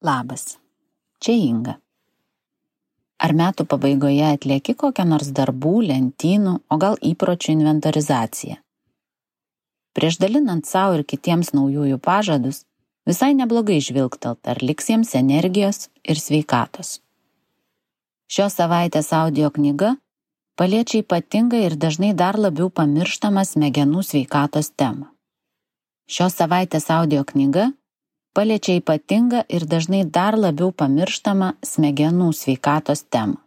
Labas, čia Inga. Ar metų pabaigoje atlieki kokią nors darbų, lentynų, o gal įpročių inventorizaciją? Prieš dalinant savo ir kitiems naujųjų pažadus, visai neblogai žvilgtelt, ar liks jiems energijos ir sveikatos. Šios savaitės audio knyga paliečia ypatingą ir dažnai dar labiau pamirštamą smegenų sveikatos temą. Šios savaitės audio knyga paliečia ypatingą ir dažnai dar labiau pamirštamą smegenų sveikatos temą.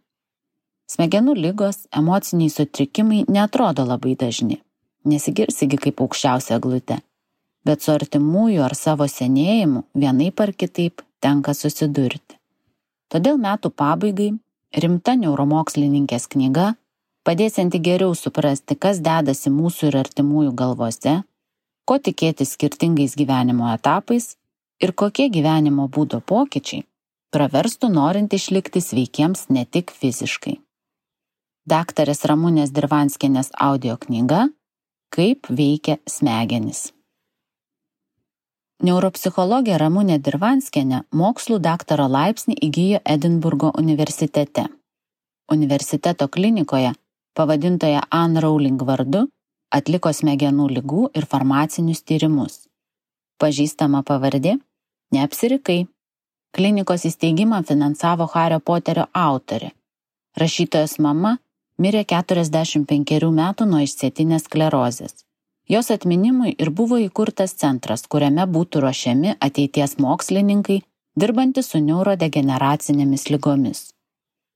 Smegenų lygos, emociniai sutrikimai netrodo labai dažni, nesigirsigi kaip aukščiausia glute, bet su artimųjų ar savo senėjimu vienaip ar kitaip tenka susidurti. Todėl metų pabaigai rimta neuromokslininkės knyga, padėsianti geriau suprasti, kas dedasi mūsų ir artimųjų galvose, ko tikėtis skirtingais gyvenimo etapais ir kokie gyvenimo būdo pokyčiai praverstų norint išlikti sveikiems ne tik fiziškai. Daktarės Ramūnės Dirvanskienės audio knyga Kaip veikia smegenys. Neuropsichologė Ramūnė Dirvanskienė mokslų daktaro laipsnį įgyjo Edinburgo universitete. Universiteto klinikoje, pavadintoje Anne Rowling vardu, atliko smegenų lygų ir farmacinius tyrimus. Pažįstama pavardė Neapsirikai. Klinikos įsteigimą finansavo Hario Poterio autorė. Rašytojos mama mirė 45 metų nuo išsėtinės sklerozės. Jos atminimui ir buvo įkurtas centras, kuriame būtų ruošiami ateities mokslininkai, dirbantys su neurodegeneracinėmis lygomis.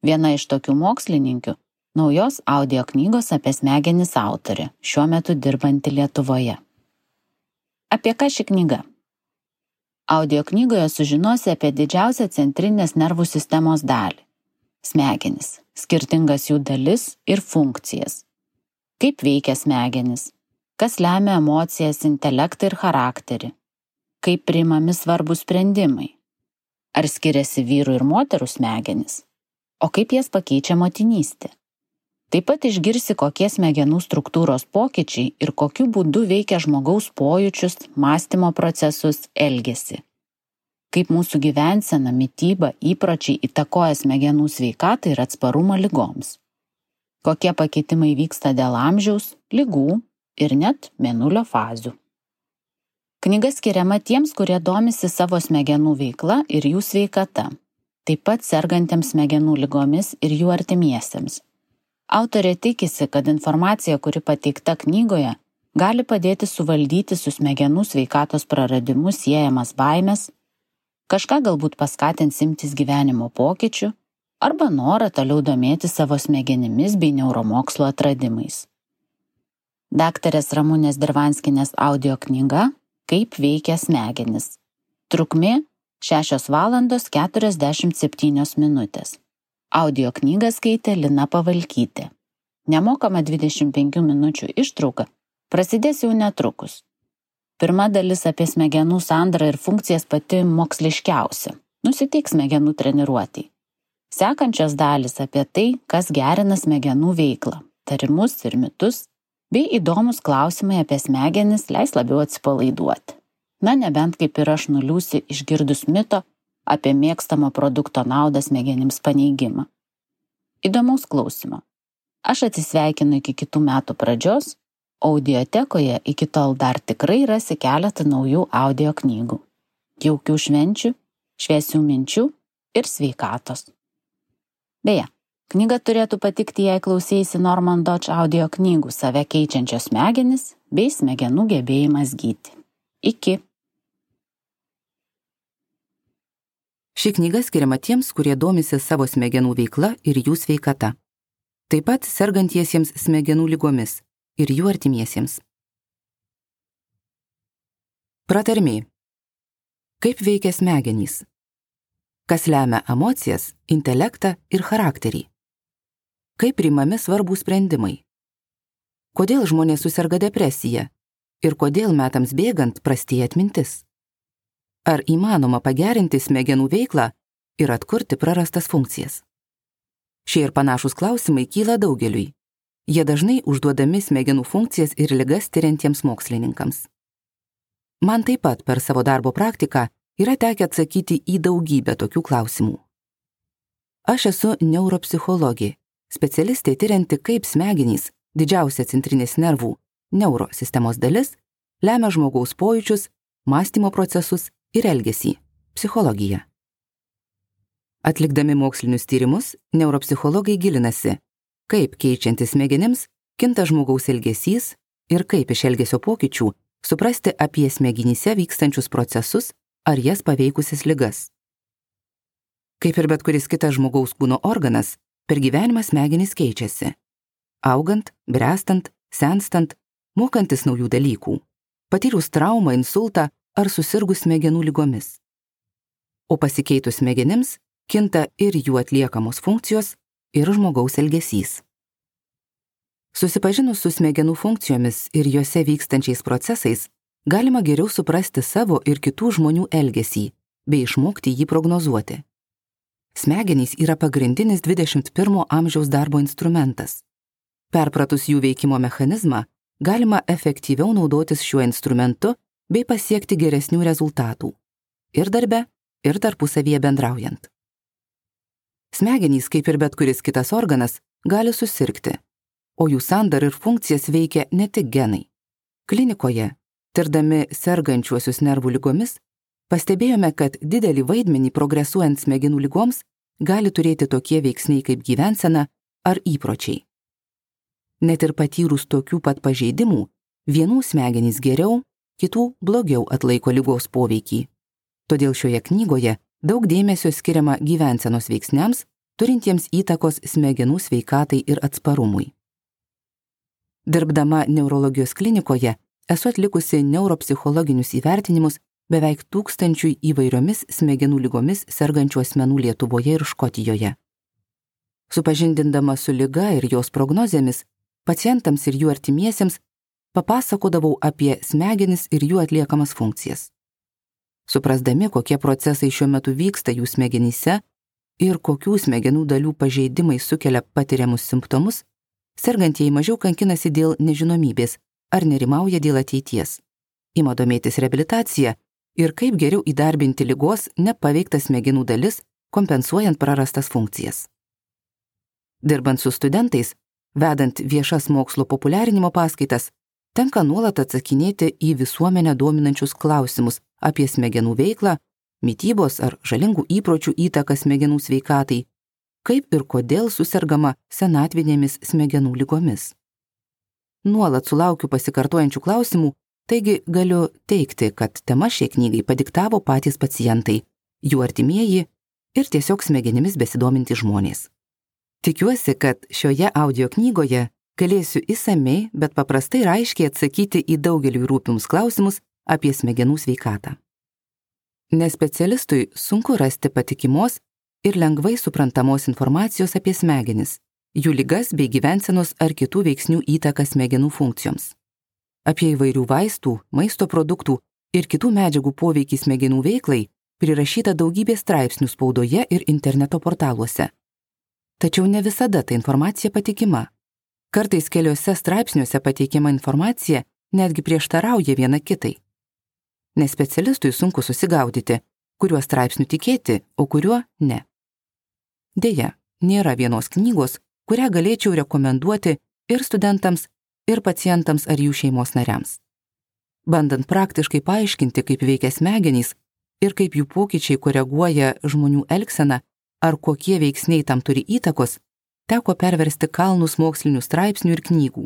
Viena iš tokių mokslininkių - naujos audio knygos apie smegenis autorė, šiuo metu dirbanti Lietuvoje. Apie ką ši knyga? Audio knygoje sužinosi apie didžiausią centrinės nervų sistemos dalį - smegenis, skirtingas jų dalis ir funkcijas. Kaip veikia smegenis, kas lemia emocijas, intelektą ir charakterį, kaip priimami svarbus sprendimai, ar skiriasi vyrų ir moterų smegenis, o kaip jas pakeičia motinystė. Taip pat išgirsi, kokie smegenų struktūros pokyčiai ir kokiu būdu veikia žmogaus pojūčius, mąstymo procesus, elgesį. Kaip mūsų gyvensena, mytyba, įpročiai įtakoja smegenų sveikatą ir atsparumą lygoms. Kokie pakitimai vyksta dėl amžiaus, lygų ir net mėnulio fazių. Knyga skiriama tiems, kurie domisi savo smegenų veikla ir jų sveikata, taip pat sergantiems smegenų lygomis ir jų artimiesiems Autorė tikisi, kad informacija, kuri pateikta knygoje, gali padėti suvaldyti su smegenų sveikatos praradimu siejamas baimės, kažką galbūt paskatins imtis gyvenimo pokyčių arba norą toliau domėti savo smegenimis bei neuromokslo atradimais. Daktarės Ramūnės Dirvanskinės audio knyga Kaip veikia smegenis. Trukmė 6 valandos 47 minutės. Audio knygą skaitė Lina Pavalkytė. Nemokama 25 minučių ištrauka prasidės jau netrukus. Pirma dalis apie smegenų sandarą ir funkcijas pati moksliškiausia. Nusiteik smegenų treniruotėjai. Sekančios dalis apie tai, kas gerina smegenų veiklą, tarimus ir mitus, bei įdomus klausimai apie smegenis leis labiau atsipalaiduoti. Na nebent kaip ir aš nuliūsi išgirdus mito, apie mėgstamo produkto naudą smegenims paneigimą. Įdomaus klausimo. Aš atsisveikinu iki kitų metų pradžios, audiotekoje iki tol dar tikrai rasi keletą naujų audio knygų. Jaukių švenčių, šviesių minčių ir sveikatos. Beje, knyga turėtų patikti, jei klausėsi Norman Dodge audio knygų save keičiančios smegenis bei smegenų gebėjimas gyti. Iki. Ši knyga skiriama tiems, kurie domisi savo smegenų veikla ir jų sveikata. Taip pat sergantiesiems smegenų lygomis ir jų artimiesiems. Pratarmiai. Kaip veikia smegenys? Kas lemia emocijas, intelektą ir charakterį? Kaip primami svarbų sprendimai? Kodėl žmonės susirga depresija? Ir kodėl metams bėgant prastėja atmintis? Ar įmanoma pagerinti smegenų veiklą ir atkurti prarastas funkcijas? Šie ir panašus klausimai kyla daugeliui. Jie dažnai užduodami smegenų funkcijas ir lygas tyriantiems mokslininkams. Man taip pat per savo darbo praktiką yra tekę atsakyti į daugybę tokių klausimų. Aš esu neuropsichologė, specialistė tyrianti, kaip smegenys, didžiausia centrinės nervų, neurosistemos dalis, lemia žmogaus pojūčius, mąstymo procesus ir elgesį - psichologiją. Atlikdami mokslinius tyrimus, neuropsichologai gilinasi, kaip keičiantis smegenims kinta žmogaus elgesys ir kaip iš elgesio pokyčių suprasti apie smegenyse vykstančius procesus ar jas paveikusias ligas. Kaip ir bet kuris kitas žmogaus kūno organas, per gyvenimą smegenys keičiasi. Augant, brestant, senstant, mokantis naujų dalykų, patyrus traumą, insultą ar susirgus smegenų lygomis. O pasikeitus smegenims kinta ir jų atliekamos funkcijos, ir žmogaus elgesys. Susipažinus su smegenų funkcijomis ir juose vykstančiais procesais, galima geriau suprasti savo ir kitų žmonių elgesį bei išmokti jį prognozuoti. Smegenys yra pagrindinis 21 amžiaus darbo instrumentas. Perpratus jų veikimo mechanizmą, galima efektyviau naudotis šiuo instrumentu bei pasiekti geresnių rezultatų - ir darbe, ir tarpusavyje bendraujant. Smegenys, kaip ir bet kuris kitas organas, gali susirgti, o jų sandarą ir funkcijas veikia ne tik genai. Klinikoje, tirdami sergančiuosius nervų lygomis, pastebėjome, kad didelį vaidmenį progresuojant smegenų lygoms gali turėti tokie veiksniai kaip gyvensena ar įpročiai. Net ir patyrus tokių pat pažeidimų, vienų smegenys geriau, kitų blogiau atlaiko lygos poveikį. Todėl šioje knygoje daug dėmesio skiriama gyvensenos veiksniams, turintiems įtakos smegenų sveikatai ir atsparumui. Dirbdama neurologijos klinikoje esu atlikusi neuropsichologinius įvertinimus beveik tūkstančiui įvairiomis smegenų lygomis sergančių asmenų Lietuvoje ir Škotijoje. Supažindindama su lyga ir jos prognozėmis, pacientams ir jų artimiesiems papasakodavau apie smegenis ir jų atliekamas funkcijas suprasdami, kokie procesai šiuo metu vyksta jų smegenyse ir kokių smegenų dalių pažeidimai sukelia patiriamus simptomus, sergantieji mažiau kankinasi dėl nežinomybės ar nerimauja dėl ateities. Ima domėtis reabilitacija ir kaip geriau įdarbinti lygos nepaveiktas smegenų dalis, kompensuojant prarastas funkcijas. Dirbant su studentais, vedant viešas mokslo populiarinimo paskaitas, tenka nuolat atsakinėti į visuomenę dominančius klausimus apie smegenų veiklą, mytybos ar žalingų įpročių įtaką smegenų sveikatai, kaip ir kodėl susirgama senatvinėmis smegenų lygomis. Nuolat sulaukiu pasikartojančių klausimų, taigi galiu teikti, kad tema šiai knygai padiktavo patys pacientai, jų artimieji ir tiesiog smegenimis besidominti žmonės. Tikiuosi, kad šioje audio knygoje galėsiu įsamei, bet paprastai ir aiškiai atsakyti į daugelį rūpimus klausimus apie smegenų sveikatą. Nespecialistui sunku rasti patikimos ir lengvai suprantamos informacijos apie smegenis, jų lygas bei gyvensenos ar kitų veiksnių įtaką smegenų funkcijoms. Apie įvairių vaistų, maisto produktų ir kitų medžiagų poveikį smegenų veiklai prirašyta daugybė straipsnių spaudoje ir interneto portaluose. Tačiau ne visada ta informacija patikima. Kartais keliose straipsniuose pateikiama informacija netgi prieštarauja viena kitai nes specialistui sunku susigaudyti, kuriuo straipsniu tikėti, o kuriuo ne. Deja, nėra vienos knygos, kurią galėčiau rekomenduoti ir studentams, ir pacientams ar jų šeimos nariams. Bandant praktiškai paaiškinti, kaip veikia smegenys ir kaip jų pokyčiai koreguoja žmonių elgseną ar kokie veiksniai tam turi įtakos, teko perversti kalnus mokslinių straipsnių ir knygų.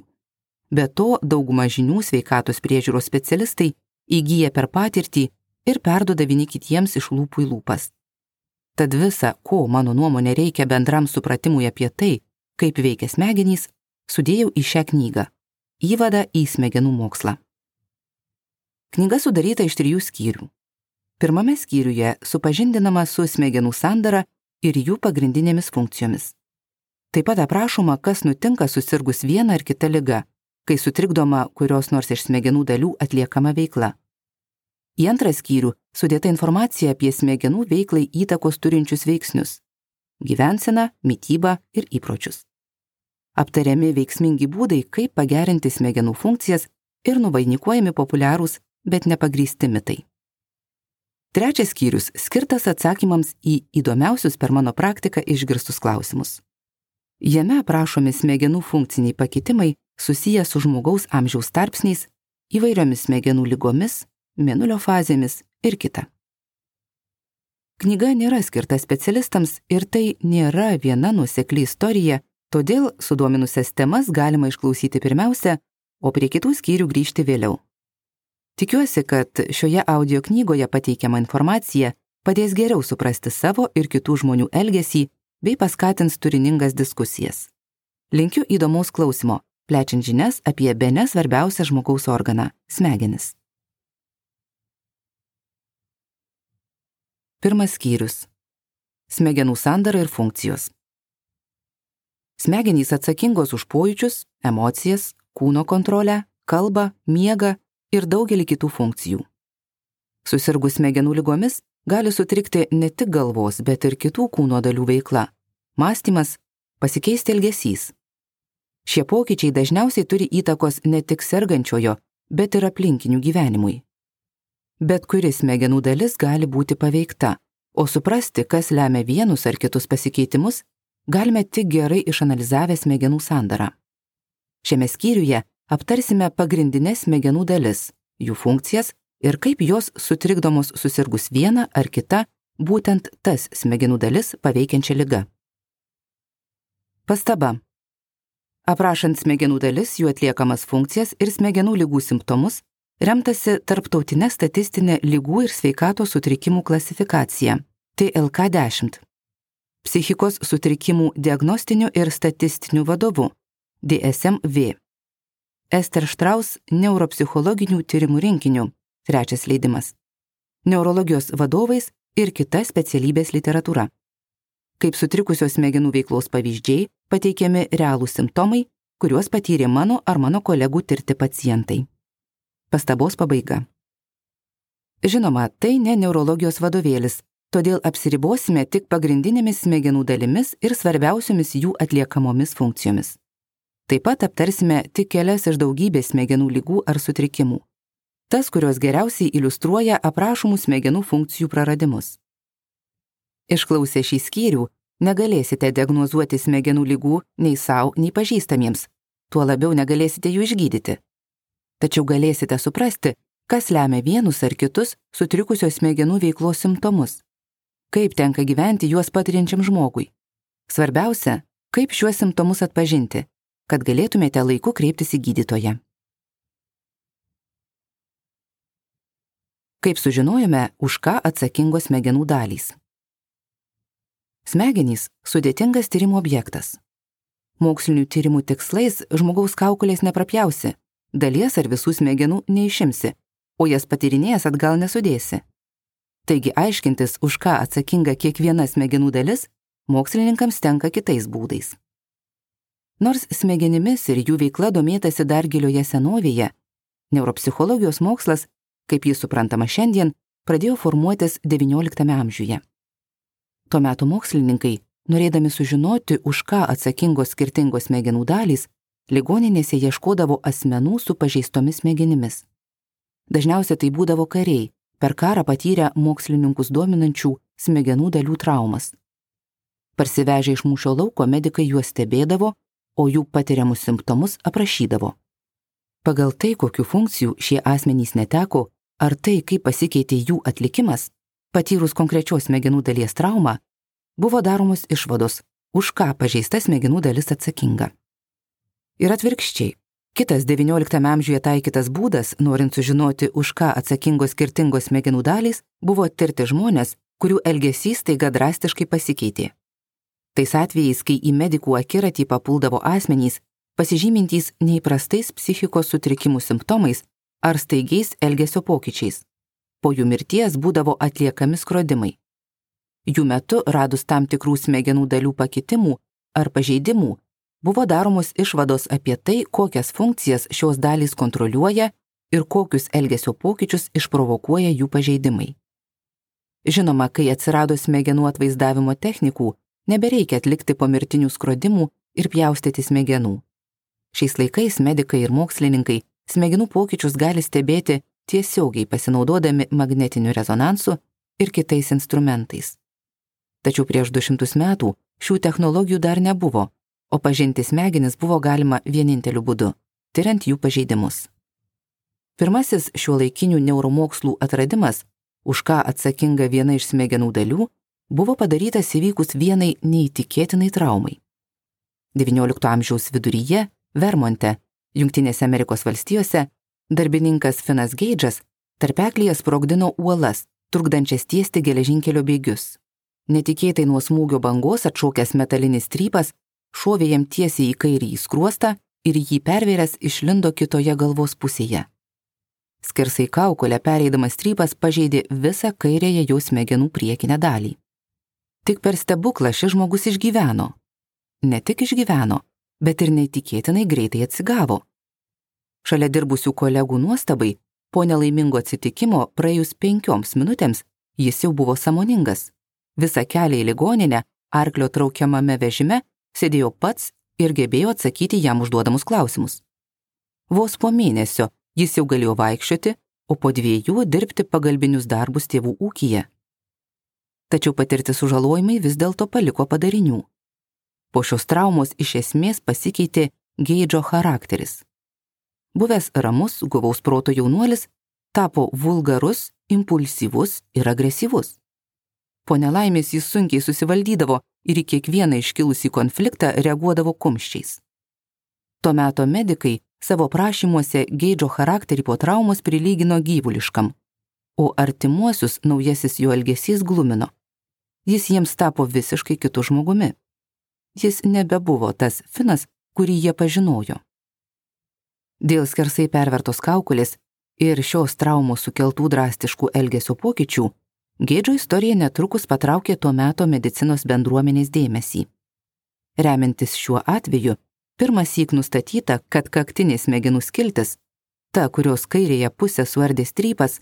Be to, dauguma žinių sveikatos priežiūros specialistai įgyja per patirtį ir perdoda vieni kitiems iš lūpų į lūpas. Tad visa, ko mano nuomonė reikia bendram supratimui apie tai, kaip veikia smegenys, sudėjau į šią knygą - Įvada į smegenų mokslą. Knyga sudaryta iš trijų skyrių. Pirmame skyriuje supažindinama su smegenų sandara ir jų pagrindinėmis funkcijomis. Taip pat aprašoma, kas nutinka susirgus vieną ar kitą ligą, kai sutrikdoma kurios nors iš smegenų dalių atliekama veikla. Į antrą skyrių sudėta informacija apie smegenų veiklai įtakos turinčius veiksnius - gyvenseną, mytybą ir įpročius. Aptariami veiksmingi būdai, kaip pagerinti smegenų funkcijas ir nuvainikuojami populiarūs, bet nepagrysti mitai. Trečias skyrius skirtas atsakymams į įdomiausius per mano praktiką išgirstus klausimus. Jame aprašomi smegenų funkciniai pakitimai susiję su žmogaus amžiaus tarpsniais, įvairiomis smegenų lygomis, mėnulio fazėmis ir kita. Knyga nėra skirta specialistams ir tai nėra viena nusekli istorija, todėl sudominusias temas galima išklausyti pirmiausia, o prie kitų skyrių grįžti vėliau. Tikiuosi, kad šioje audio knygoje pateikiama informacija padės geriau suprasti savo ir kitų žmonių elgesį bei paskatins turiningas diskusijas. Linkiu įdomaus klausimo, plečiant žinias apie bene svarbiausią žmogaus organą - smegenis. Pirmas skyrius - smegenų sandara ir funkcijos. Smegenys atsakingos už pojūčius, emocijas, kūno kontrolę, kalbą, miegą ir daugelį kitų funkcijų. Susirgus smegenų lygomis gali sutrikti ne tik galvos, bet ir kitų kūno dalių veikla - mąstymas, pasikeisti elgesys. Šie pokyčiai dažniausiai turi įtakos ne tik sergančiojo, bet ir aplinkinių gyvenimui. Bet kuris smegenų dalis gali būti paveikta, o suprasti, kas lemia vienus ar kitus pasikeitimus, galime tik gerai išanalizavę smegenų sandarą. Šiame skyriuje aptarsime pagrindinės smegenų dalis, jų funkcijas ir kaip jos sutrikdomos susirgus vieną ar kitą, būtent tas smegenų dalis paveikiančią lygą. Pastaba. Aprašant smegenų dalis, jų atliekamas funkcijas ir smegenų lygų simptomus, remtasi tarptautinė statistinė lygų ir sveikato sutrikimų klasifikacija TLK10. Psichikos sutrikimų diagnostiniu ir statistiniu vadovu DSMV. Ester Štraus neuropsichologinių tyrimų rinkiniu, trečias leidimas. Neurologijos vadovais ir kita specialybės literatūra. Kaip sutrikusios smegenų veiklos pavyzdžiai pateikiami realūs simptomai, kuriuos patyrė mano ar mano kolegų tirti pacientai. Pastabos pabaiga. Žinoma, tai ne neurologijos vadovėlis, todėl apsiribosime tik pagrindinėmis smegenų dalimis ir svarbiausiomis jų atliekamomis funkcijomis. Taip pat aptarsime tik kelias iš daugybės smegenų lygų ar sutrikimų. Tas, kurios geriausiai iliustruoja aprašomų smegenų funkcijų praradimus. Išklausę šį skyrių, negalėsite diagnozuoti smegenų lygų nei savo, nei pažįstamiems, tuo labiau negalėsite jų išgydyti. Tačiau galėsite suprasti, kas lemia vienus ar kitus sutrikusios smegenų veiklos simptomus. Kaip tenka gyventi juos patiriančiam žmogui. Svarbiausia, kaip šiuos simptomus atpažinti kad galėtumėte laiku kreiptis į gydytoją. Kaip sužinojome, už ką atsakingos smegenų dalys. Smegenys - sudėtingas tyrimo objektas. Mokslinių tyrimų tikslais žmogaus kaukulės neprapjausi, dalies ar visų smegenų neišimsi, o jas patyrinėjęs atgal nesudėsi. Taigi aiškintis, už ką atsakinga kiekviena smegenų dalis, mokslininkams tenka kitais būdais. Nors smegenimis ir jų veikla domėtasi dar gilioje senovėje, neuropsichologijos mokslas, kaip jis suprantama šiandien, pradėjo formuotis XIX amžiuje. Tuo metu mokslininkai, norėdami sužinoti, už ką atsakingos skirtingos smegenų dalys, ligoninėse ieškodavo asmenų su pažeistomis smegenimis. Dažniausiai tai būdavo kariai, per karą patyrę mokslininkus dominančių smegenų dalių traumas. Parsivežę iš mūšio lauko medikai juos stebėdavo o jų patiriamus simptomus aprašydavo. Pagal tai, kokiu funkcijų šie asmenys neteko, ar tai, kaip pasikeitė jų atlikimas, patyrus konkrečios smegenų dalies traumą, buvo daromos išvados, už ką pažeista smegenų dalis atsakinga. Ir atvirkščiai, kitas XIX amžiuje taikytas būdas, norint sužinoti, už ką atsakingos skirtingos smegenų dalys, buvo tirti žmonės, kurių elgesys taiga drastiškai pasikeitė. Tais atvejais, kai į medikų akiratį papuldavo asmenys, pasižymintys neįprastais psichikos sutrikimų simptomais ar staigiais elgesio pokyčiais. Po jų mirties būdavo atliekami skrodimai. Jų metu, radus tam tikrų smegenų dalių pakitimų ar pažeidimų, buvo daromos išvados apie tai, kokias funkcijas šios dalys kontroliuoja ir kokius elgesio pokyčius išprovokuoja jų pažeidimai. Žinoma, kai atsirado smegenų atvaizdavimo technikų, nebereikia atlikti pomirtinių skrodimų ir pjaustyti smegenų. Šiais laikais medikai ir mokslininkai smegenų pokyčius gali stebėti tiesiogiai pasinaudodami magnetiniu rezonansu ir kitais instrumentais. Tačiau prieš 200 metų šių technologijų dar nebuvo, o pažinti smegenis buvo galima vieninteliu būdu - tyriant jų pažeidimus. Pirmasis šio laikinių neuromokslų atradimas, už ką atsakinga viena iš smegenų dalių, buvo padarytas įvykus vienai neįtikėtinai traumai. XIX amžiaus viduryje Vermonte, Junktinėse Amerikos valstijose, darbininkas Finas Geidžas tarpeklyje sprogdino uolas, trukdančias tiesti geležinkelio bėgius. Netikėtai nuo smūgio bangos atšaukęs metalinis strypas šovė jam tiesiai į kairį į skruostą ir jį pervėręs išlindo kitoje galvos pusėje. Skersai kaukolę pereidamas strypas pažeidė visą kairėje jo smegenų priekinę dalį. Tik per stebuklą šis žmogus išgyveno. Ne tik išgyveno, bet ir neįtikėtinai greitai atsigavo. Šalia dirbusių kolegų nuostabai, po nelaimingo atsitikimo praėjus penkioms minutėms jis jau buvo samoningas. Visą kelią į ligoninę arklio traukiamame vežime sėdėjo pats ir gebėjo atsakyti jam užduodamus klausimus. Vos po mėnesio jis jau galėjo vaikščioti, o po dviejų dirbti pagalbinius darbus tėvų ūkyje. Tačiau patirti sužalojimai vis dėlto paliko padarinių. Po šios traumos iš esmės pasikeitė Geidžo charakteris. Buvęs ramus, guvaus proto jaunuolis tapo vulgarus, impulsyvus ir agresyvus. Po nelaimės jis sunkiai susivaldydavo ir į kiekvieną iškilusį konfliktą reaguodavo kumščiais. Tuo metu medikai savo prašymuose Geidžo charakterį po traumos prilygino gyvuliškam, o artimuosius naujasis jo elgesys glumino. Jis jiems tapo visiškai kitu žmogumi. Jis nebebuvo tas Finas, kurį jie pažinojo. Dėl skersai pervertos kaukulės ir šios traumos sukeltų drastiškų elgesio pokyčių Geidžo istorija netrukus patraukė tuo meto medicinos bendruomenės dėmesį. Remiantis šiuo atveju, pirmas įk nustatyta, kad kaktinės smegenų skiltis, ta, kurios kairėje pusė suardė strypas,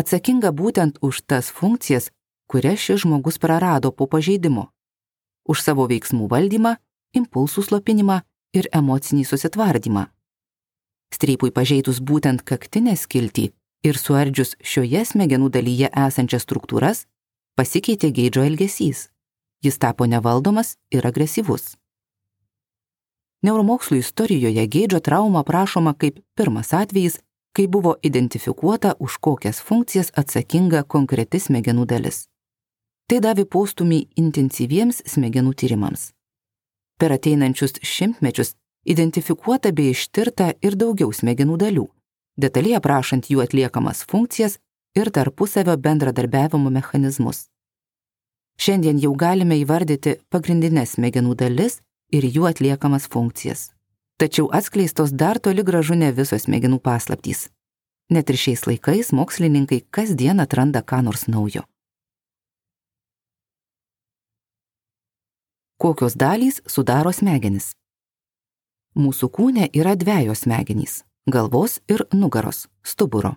atsakinga būtent už tas funkcijas, kurias šis žmogus prarado po pažeidimo - už savo veiksmų valdymą, impulsų slopinimą ir emocinį susitvardymą. Strypui pažeidus būtent kaktinę skiltį, ir suardžius šioje smegenų dalyje esančias struktūras, pasikeitė Geidžo elgesys. Jis tapo nevaldomas ir agresyvus. Neuromokslų istorijoje Geidžo trauma aprašoma kaip pirmas atvejis, kai buvo identifikuota, už kokias funkcijas atsakinga konkreti smegenų dalis. Tai davė postumį intensyviems smegenų tyrimams. Per ateinančius šimtmečius identifikuota bei ištirta ir daugiau smegenų dalių detaliai aprašant jų atliekamas funkcijas ir tarpusavio bendradarbiavimo mechanizmus. Šiandien jau galime įvardyti pagrindinės smegenų dalis ir jų atliekamas funkcijas. Tačiau atskleistos dar toli gražu ne visos smegenų paslaptys. Net ir šiais laikais mokslininkai kasdien atranda ką nors naujo. Kokios dalys sudaro smegenis? Mūsų kūne yra dviejos smegenys galvos ir nugaros - stuburo.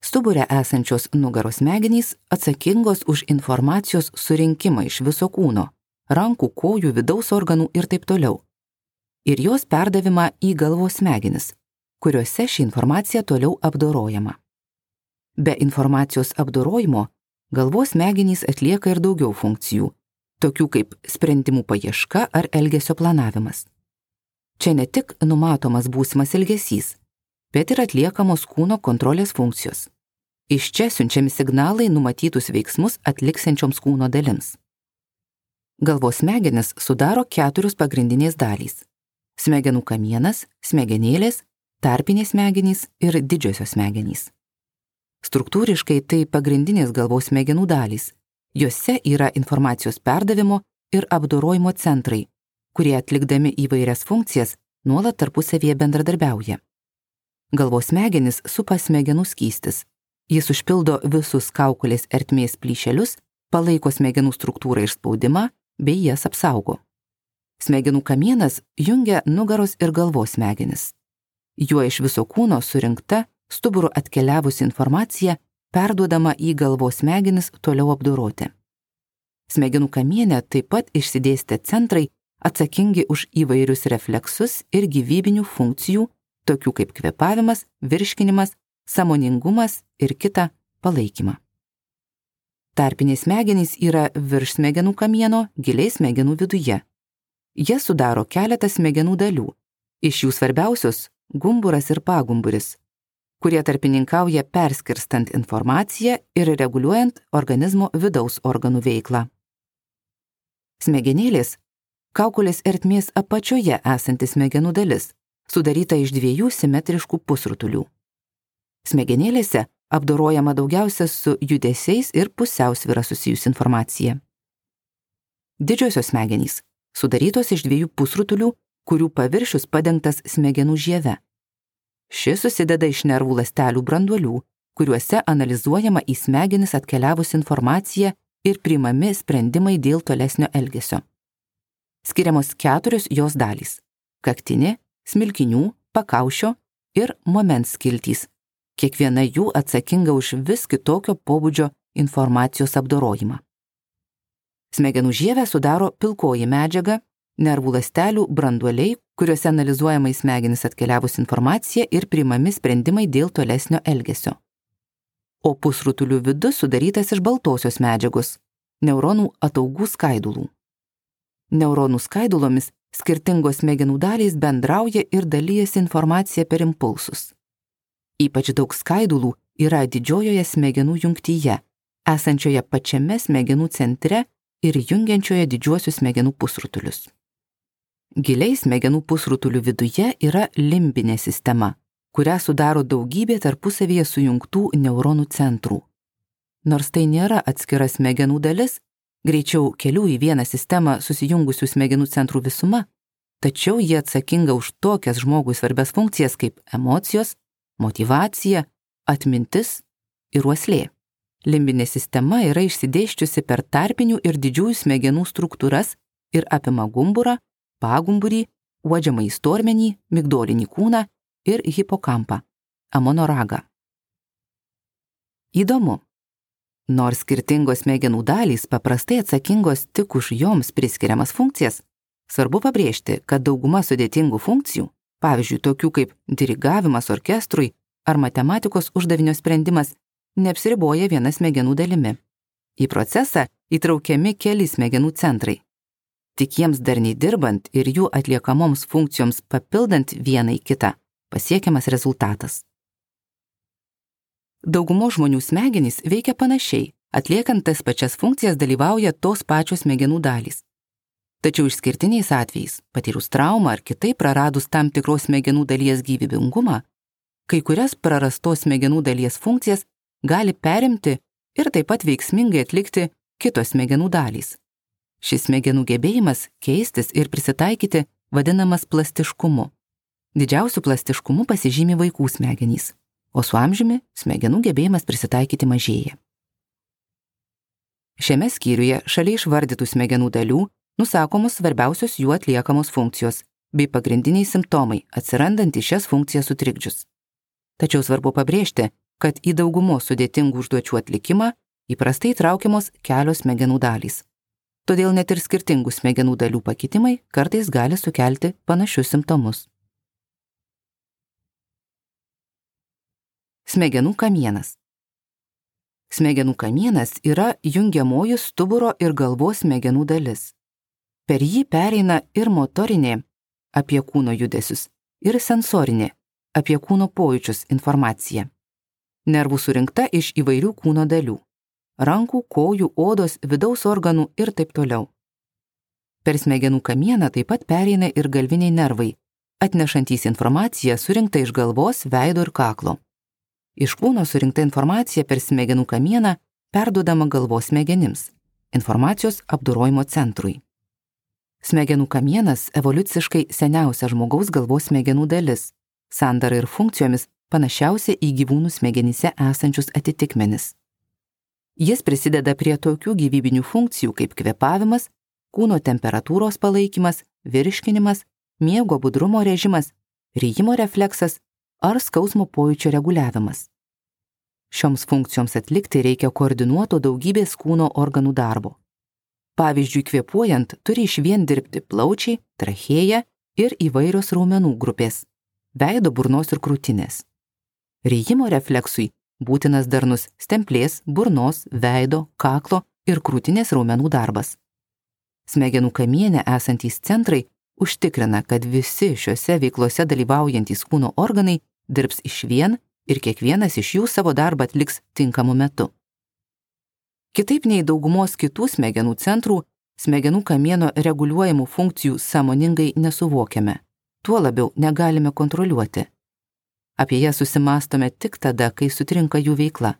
Stubure esančios nugaros smegenys atsakingos už informacijos surinkimą iš viso kūno - rankų, kojų, vidaus organų ir taip toliau. Ir jos perdavimą į galvos smegenis, kuriuose ši informacija toliau apdorojama. Be informacijos apdorojimo galvos smegenys atlieka ir daugiau funkcijų, tokių kaip sprendimų paieška ar elgesio planavimas. Čia ne tik numatomas būsimas elgesys, bet ir atliekamos kūno kontrolės funkcijos. Iš čia siunčiami signalai numatytus veiksmus atliksenčioms kūno dalims. Galvos smegenis sudaro keturios pagrindinės dalys - smegenų kamienas, smegenėlės, tarpinės smegenys ir didžiosios smegenys. Struktūriškai tai pagrindinės galvos smegenų dalys. Juose yra informacijos perdavimo ir apdorojimo centrai, kurie atlikdami įvairias funkcijas nuolat tarpusavėje bendradarbiauja. Galvos smegenis supa smegenų skystis. Jis užpildo visus kaukolės ertmės plyšelius, palaiko smegenų struktūrą ir spaudimą, bei jas apsaugo. Smegenų kamienas jungia nugaros ir galvos smegenis. Juo iš viso kūno surinkta, stuburu atkeliavusi informacija perduodama į galvos smegenis toliau apdoroti. Smegenų kamienė taip pat išsidėstė centrai, atsakingi už įvairius refleksus ir gyvybinių funkcijų, tokių kaip kvepavimas, virškinimas, samoningumas ir kitą palaikymą. Tarpiniai smegenys yra virš smegenų kamieno, giliai smegenų viduje. Jie sudaro keletą smegenų dalių. Iš jų svarbiausios - gumburas ir pagumburis, kurie tarpininkauja perskirstant informaciją ir reguliuojant organizmo vidaus organų veiklą. Smegenėlės - kaukolės ertmės apačioje esanti smegenų dalis, sudaryta iš dviejų simetriškų pusrutulių. Smegenėlėse apdorojama daugiausia su judesiais ir pusiausvyra susijusi informacija. Didžiosios smegenys sudarytos iš dviejų pusrutulių, kurių paviršius padengtas smegenų žieve. Šis susideda iš nervų ląstelių branduolių, kuriuose analizuojama į smegenis atkeliavusi informacija ir priimami sprendimai dėl tolesnio elgesio. Skiriamos keturios jos dalys - kaktinė, smilkinių, pakaušio ir moments skiltys. Kiekviena jų atsakinga už vis kitokio pobūdžio informacijos apdorojimą. Smegenų žievę sudaro pilkoji medžiaga, nervų ląstelių branduoliai, kuriuose analizuojama į smegenis atkeliavus informacija ir priimami sprendimai dėl tolesnio elgesio o pusrutulių vidus sudarytas iš baltosios medžiagos - neuronų ataugų skaidulų. Neuronų skaidulomis skirtingos smegenų dalys bendrauja ir dalyjasi informacija per impulsus. Ypač daug skaidulų yra didžiojoje smegenų jungtyje, esančioje pačiame smegenų centre ir jungiančioje didžiuosius smegenų pusrutulius. Giliai smegenų pusrutulių viduje yra limbinė sistema, kurią sudaro daugybė tarpusavėje sujungtų neuronų centrų. Nors tai nėra atskira smegenų dalis, greičiau kelių į vieną sistemą susijungusių smegenų centrų visuma, tačiau jie atsakinga už tokias žmogui svarbias funkcijas kaip emocijos, motivacija, atmintis ir uoslė. Limbinė sistema yra išsidėščiusi per tarpinių ir didžiųjų smegenų struktūras ir apima gumburą, pagumburį, uodžiamą įstormenį, migdolinį kūną ir hipokampą - amonoragą. Įdomu. Nors skirtingos smegenų dalys paprastai atsakingos tik už joms priskiriamas funkcijas, svarbu pabrėžti, kad dauguma sudėtingų funkcijų, pavyzdžiui, tokių kaip dirigavimas orkestrui ar matematikos uždavinio sprendimas, neapsiriboja viena smegenų dalimi. Į procesą įtraukiami keli smegenų centrai. Tik jiems darniai dirbant ir jų atliekamoms funkcijoms papildant vieną į kitą, pasiekiamas rezultatas. Daugumo žmonių smegenys veikia panašiai, atliekant tas pačias funkcijas dalyvauja tos pačios smegenų dalys. Tačiau išskirtiniais atvejais, patyrus traumą ar kitaip praradus tam tikros smegenų dalies gyvybingumą, kai kurias prarastos smegenų dalies funkcijas gali perimti ir taip pat veiksmingai atlikti kitos smegenų dalys. Šis smegenų gebėjimas keistis ir prisitaikyti vadinamas plastiškumu. Didžiausiu plastiškumu pasižymi vaikų smegenys, o su amžiumi smegenų gebėjimas prisitaikyti mažėja. Šiame skyriuje šalia išvardytų smegenų dalių nusakomos svarbiausios jų atliekamos funkcijos bei pagrindiniai simptomai atsirandantys šias funkcijas sutrikdžius. Tačiau svarbu pabrėžti, kad į daugumos sudėtingų užduočių atlikimą įprastai traukiamos kelios smegenų dalys. Todėl net ir skirtingų smegenų dalių pakitimai kartais gali sukelti panašius simptomus. Smegenų kamienas. Smegenų kamienas yra jungiamoji stuburo ir galvos smegenų dalis. Per jį pereina ir motorinė apie kūno judesius ir sensorinė apie kūno pojūčius informacija. Nervų surinkta iš įvairių kūno dalių - rankų, kojų, odos, vidaus organų ir taip toliau. Per smegenų kamieną taip pat pereina ir galviniai nervai, atnešantys informaciją surinktą iš galvos, veido ir kaklo. Iš kūno surinkta informacija per smegenų kamieną perduodama galvos smegenims - informacijos apdorojimo centrui. Smegenų kamienas evoliuciškai seniausia žmogaus galvos smegenų dalis, sandara ir funkcijomis panašiausia į gyvūnų smegenyse esančius atitikmenis. Jis prisideda prie tokių gyvybinių funkcijų kaip kvepavimas, kūno temperatūros palaikymas, virškinimas, miego budrumo režimas, ryjimo refleksas ar skausmo pojūčio reguliavimas. Šioms funkcijoms atlikti reikia koordinuoto daugybės kūno organų darbo. Pavyzdžiui, kvėpuojant turi iš vien dirbti plaučiai, trachėja ir įvairios raumenų grupės - veido, burnos ir krūtinės. Ryjimo refleksui būtinas darnus stemplės, burnos, veido, kaklo ir krūtinės raumenų darbas. Smegenų kamienė esantys centrai užtikrina, kad visi šiuose veiklose dalyvaujantys kūno organai dirbs iš vien ir kiekvienas iš jų savo darbą atliks tinkamu metu. Kitaip nei daugumos kitų smegenų centrų, smegenų kamieno reguliuojamų funkcijų sąmoningai nesuvokiame, tuo labiau negalime kontroliuoti. Apie jas susimastome tik tada, kai sutrinka jų veikla.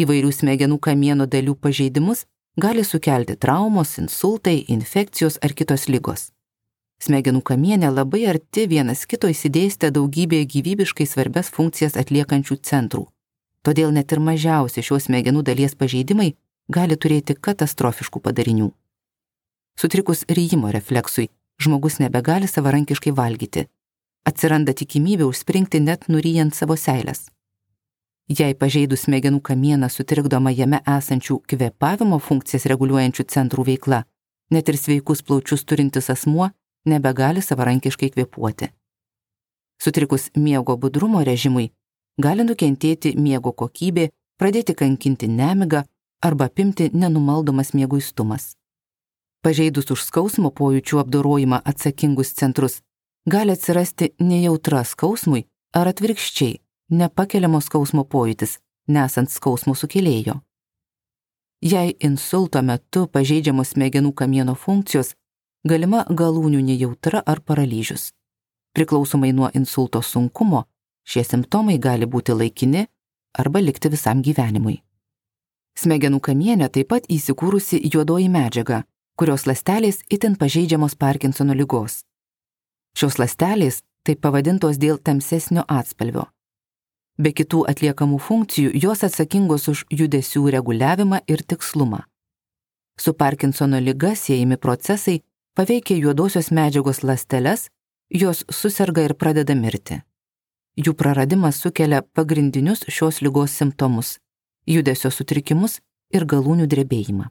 Įvairių smegenų kamieno dalių pažeidimus gali sukelti traumos, insultai, infekcijos ar kitos lygos. Smegenų kamienė labai arti vienas kito įsidėstę daugybė gyvybiškai svarbias funkcijas atliekančių centrų. Todėl net ir mažiausi šios smegenų dalies pažeidimai gali turėti katastrofiškų padarinių. Sutrikus ryjimo refleksui, žmogus nebegali savarankiškai valgyti. Atsiranda tikimybė užspringti net nuryjant savo seilės. Jei pažeidus smegenų kamieną sutrikdoma jame esančių kvėpavimo funkcijas reguliuojančių centrų veikla, net ir sveikus plaučius turintis asmuo nebegali savarankiškai kvėpuoti. Sutrikus miego budrumo režimui, gali nukentėti miego kokybė, pradėti kankinti nemigą arba apimti nenumaldomas mieguistumas. Pažeidus už skausmo pojūčių apdorojimą atsakingus centrus, gali atsirasti nejautra skausmui ar atvirkščiai nepakeliamo skausmo pojūtis, nesant skausmo sukėlėjo. Jei insulto metu pažeidžiamos smegenų kamieno funkcijos, galima galūnių nejautra ar paralyžius. Priklausomai nuo insulto sunkumo, šie simptomai gali būti laikini arba likti visam gyvenimui. Smegenų kamienė taip pat įsikūrusi juodoji medžiaga, kurios lastelės itin pažeidžiamos Parkinsono lygos. Šios lastelės taip pavadintos dėl tamsesnio atspalvio. Be kitų atliekamų funkcijų, jos atsakingos už judesių reguliavimą ir tikslumą. Su Parkinsono lyga siejami procesai paveikia juodosios medžiagos lasteles, jos susirga ir pradeda mirti. Jų praradimas sukelia pagrindinius šios lygos simptomus - judesio sutrikimus ir galūnių drebėjimą.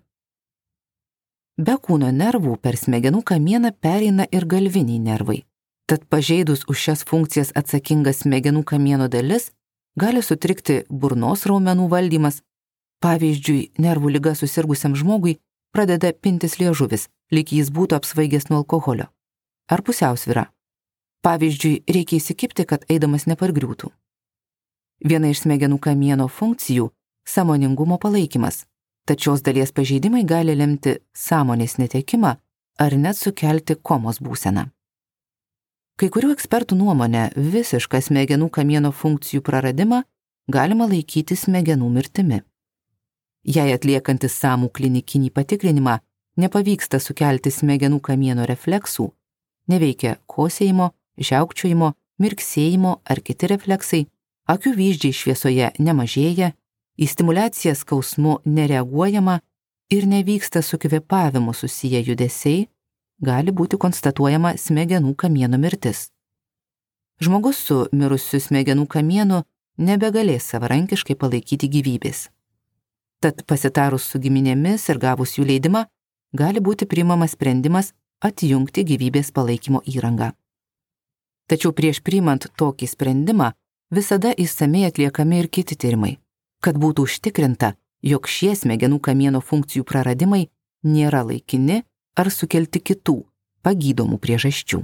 Be kūno nervų per smegenų kamieną pereina ir galviniai nervai. Tad pažeidus už šias funkcijas atsakingas smegenų kamieno dalis gali sutrikti burnos raumenų valdymas. Pavyzdžiui, nervų lyga susirgusiam žmogui pradeda pintis liežuvis, lyg jis būtų apsvaigęs nuo alkoholio. Ar pusiausvyra. Pavyzdžiui, reikia įsikipti, kad eidamas nepargriūtų. Viena iš smegenų kamieno funkcijų - samoningumo palaikymas, tačios dalies pažeidimai gali lemti sąmonės netekimą ar net sukelti komos būseną. Kai kurių ekspertų nuomonė visišką smegenų kamieno funkcijų praradimą galima laikyti smegenų mirtimi. Jei atliekantis samų klinikinį patikrinimą nepavyksta sukelti smegenų kamieno refleksų, neveikia kosėjimo, žiaukčiojimo, mirksėjimo ar kiti refleksai, akių vyždžiai šviesoje nemažėja, į stimulaciją skausmu nereaguojama ir nevyksta su kvepavimu susiję judesiai, gali būti konstatuojama smegenų kamieno mirtis. Žmogus su mirusiu smegenų kamienu nebegalės savarankiškai palaikyti gyvybės. Tad pasitarus su giminėmis ir gavus jų leidimą, gali būti priimamas sprendimas atjungti gyvybės palaikymo įrangą. Tačiau prieš priimant tokį sprendimą visada įsamei atliekami ir kiti tyrimai, kad būtų užtikrinta, jog šie smegenų kamieno funkcijų praradimai nėra laikini ar sukelti kitų pagydomų priežasčių.